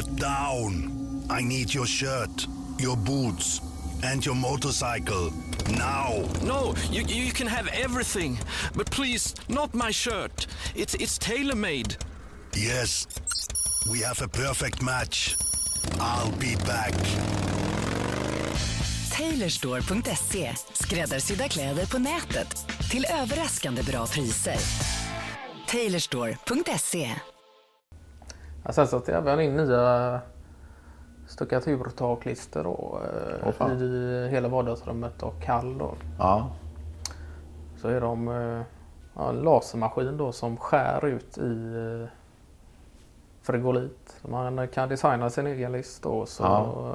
Get down! I need your shirt, your boots, and your motorcycle. Now! No, you, you can have everything. But please, not my shirt. It's, it's tailor made. Yes, we have a perfect match. I'll be back. Tailorstore.se, skräddarsydda kläder på nätet till överraskande bra priser. Tailorstore.se Ja, sen satte jag även in nya stuckaturtaklister då, fan. i hela vardagsrummet och kall. Då. Ja. Så är de eh, ja, en lasermaskin då som skär ut i eh, frigolit. Man kan designa sin egen list då. Så Ja.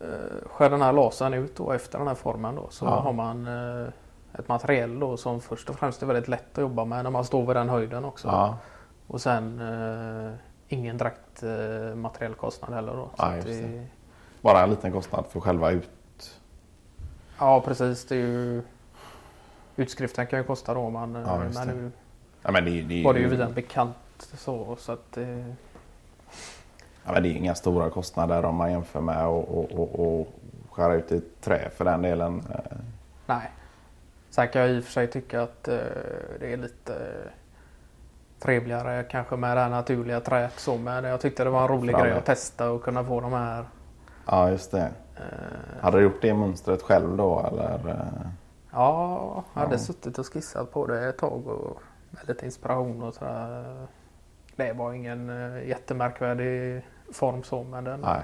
eh, skär den här lasern ut då efter den här formen då. Så Ja. har man eh, ett material då som först och främst är väldigt lätt att jobba med när man står vid den höjden också. Ja. Och sen eh, ingen direkt eh, materiellkostnad heller då. Ja, det. Bara en liten kostnad för själva ut. ja precis, det är ju Utskriften kan ju kosta då men, Ja, men nu Ja, men det, det, var det ju ju, redan bekant så, så att det, ja, men det är inga stora kostnader om man jämför med att och, och, och skära ut i trä för den delen. Eh, nej. Sen kan jag i och för sig tycka att eh, det är lite eh, trevligare kanske med det här naturliga träet så men jag tyckte det var en rolig Framme. grej att testa och kunna få de här Ja, just det. eh, Hade du gjort det mönstret själv då eller? Ja, jag hade Ja. suttit och skissat på det ett tag och med lite inspiration och sådär. Det var ingen eh, jättemärkvärdig form så men den... Nej.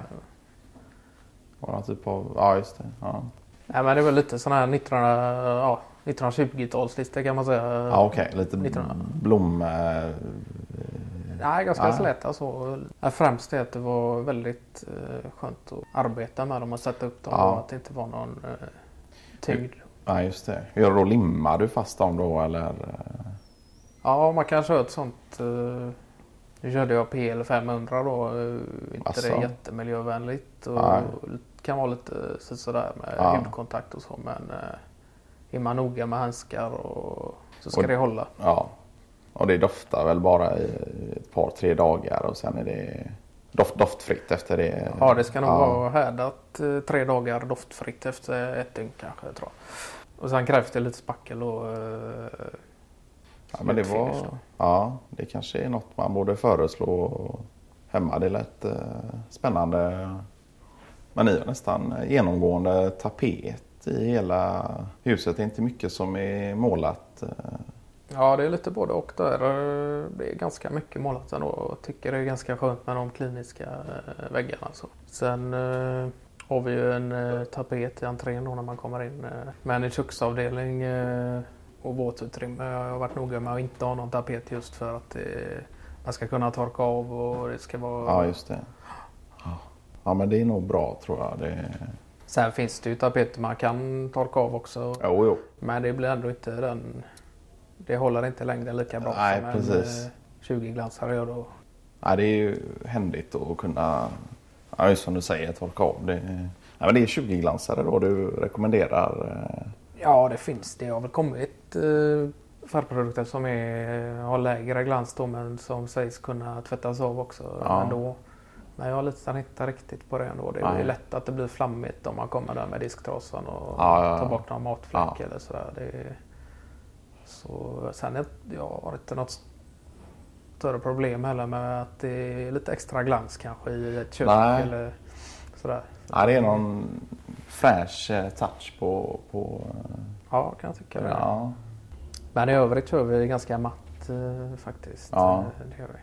Var någon typ av, ja just det. Ja, Nej men det var lite sån här 1900, ja, 1920-talslista kan man säga. ja okej. Lite 1900. blom... eh, Nej, ganska Ja. släta alltså. Ja, Främst det att det var väldigt eh, skönt att arbeta med dem och sätta upp dem Ja. att det inte var någon eh, tyngd. Ja just det. Hur då? Limmar du fast dem då eller? Ja, man kan köra ett sånt. eh, Nu körde jag PL 500 då. eh, Inte Asså? det jättemiljövänligt. Och Nej. Kan vara lite så- sådär med Ja. hudkontakt och så. Men eh, är man noga med handskar och så ska Och- det hålla. Ja. Och det doftar väl bara i ett par tre dagar och sen är det doft, doftfritt efter det. Ja, det ska nog Ja. vara härdat eh, tre dagar doftfritt efter ett dygn kanske. Jag tror. jag. Och sen krävs det lite spackel och eh, Ja, men det var, då. ja, det kanske är något man borde föreslå hemma. Det lät eh, spännande. Men ni har nästan genomgående tapet i hela huset. Det är inte mycket som är målat. Ja, det är lite både och där. Det är ganska mycket målat ändå och tycker det är ganska skönt med de kliniska eh, väggarna. Så. Sen eh, har vi ju en eh, tapet i entrén då när man kommer in. Men i köksavdelning och våtutrymme har jag varit noga med att inte ha någon tapet just för att man ska kunna torka av och det ska vara... Ja, just det. Ja. Men det är nog bra tror jag. Det... Sen finns det ju tapeter man kan torka av också. Jo, jo. Men det blir ändå inte den... Det håller inte längden lika bra Nej, som precis. en eh, 20-glansare gör då. Ja, det är ju händigt att kunna, ja, som du säger, torka av. Det, ja, men det är 20-glansare då du rekommenderar. eh. Ja, det finns. Det har väl kommit eh, färgprodukter som är, har lägre glans då, men som sägs kunna tvättas av också Ja. ändå. Men jag litar inte riktigt på det ändå. Det är Nej. lätt att det blir flammigt om man kommer där med disktrasan och Ja, ja, ja. tar bort någon matfläck eller sådär. Det är, så, sen är, jag har inte något större problem heller med att det är lite extra glans kanske i ett kök Nej. eller sådär. Ja, det är någon fräsch eh, touch på... på eh, Ja, kan jag tycka. det. Men i övrigt kör vi ganska matt eh, faktiskt. Ja. Det gör vi.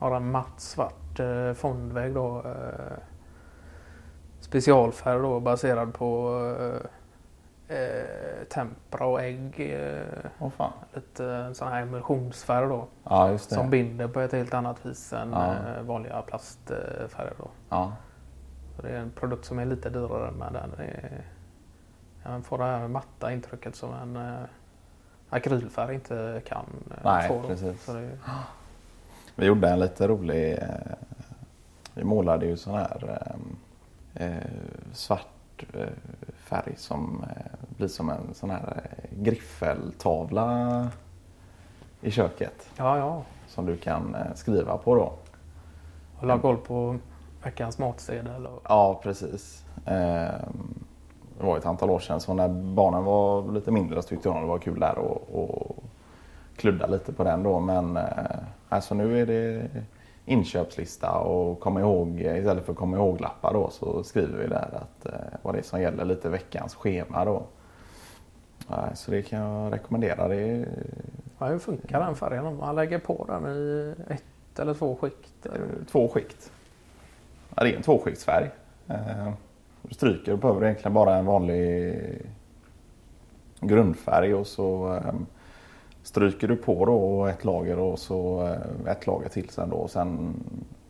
Har en matt svart eh, fondvägg då. Eh, specialfärg då baserad på eh, eh, tempera och ägg. Eh, Åh fan. lite en sån här emulsionsfärg då. Ja. Som binder på ett helt annat vis än Ja. eh, vanliga plastfärger då. Ja. Så det är en produkt som är lite dyrare men den är, den får det här matta intrycket som en eh, akrylfärg inte kan eh, Nej, få. Precis. Så det, Vi gjorde en lite rolig... eh, Vi målade ju sån här eh, eh, svart eh, färg som blir som en sån här griffeltavla i köket. ja, ja. Som du kan skriva på då. Hålla koll på veckans matsedel. Och... Ja, precis. Ehm, det var ett antal år sedan så när barnen var lite mindre så tyckte jag det var kul där och, och kludda lite på den då. Men eh, alltså nu är det inköpslista och komma ihåg, istället för komma ihåg-lappar då så skriver vi där att eh, vad det är som gäller lite veckans schema då. Så det kan jag rekommendera. Det Ja, hur funkar den färgen om man lägger på den i ett eller två skikt? Två skikt. Ja, det är en tvåskiktsfärg. Eh, du stryker, du behöver egentligen bara en vanlig grundfärg och så eh, stryker du på då ett lager och så eh, ett lager till sen då. Sen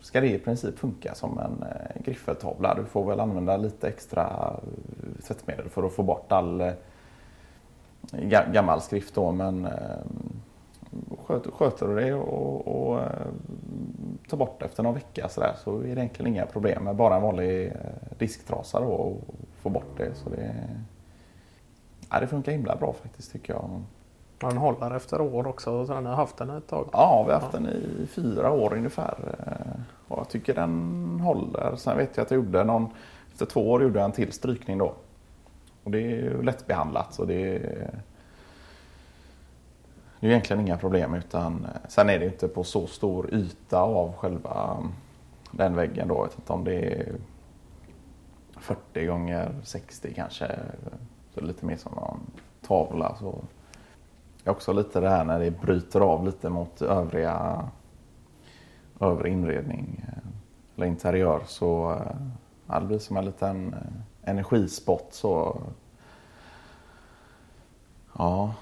ska det i princip funka som en eh, griffeltavla. Du får väl använda lite extra eh, tvättmedel för att få bort all gammal skrift då men sköter, sköter du det och, och tar bort efter någon vecka så, där, så är det egentligen inga problem med bara en vanlig disktrasa då och få bort det. Så det, ja, det funkar himla bra faktiskt tycker jag. Den håller efter år också, så den har haft den ett tag? Ja, vi har haft ja. den i fyra år ungefär. Eh, och jag tycker den håller. Sen vet jag att jag gjorde någon, efter två år gjorde jag en till strykning då. Och det är ju lättbehandlat så det är det är egentligen inga problem utan eh, sen är det inte på så stor yta av själva mm, den väggen då. Jag vet inte om det är 40 gånger 60 kanske. Så lite mer som en tavla. Så. Det är också lite det här när det bryter av lite mot övriga övrig inredning eh, eller interiör så eh, ja, det blir som en liten eh, energispot så ja.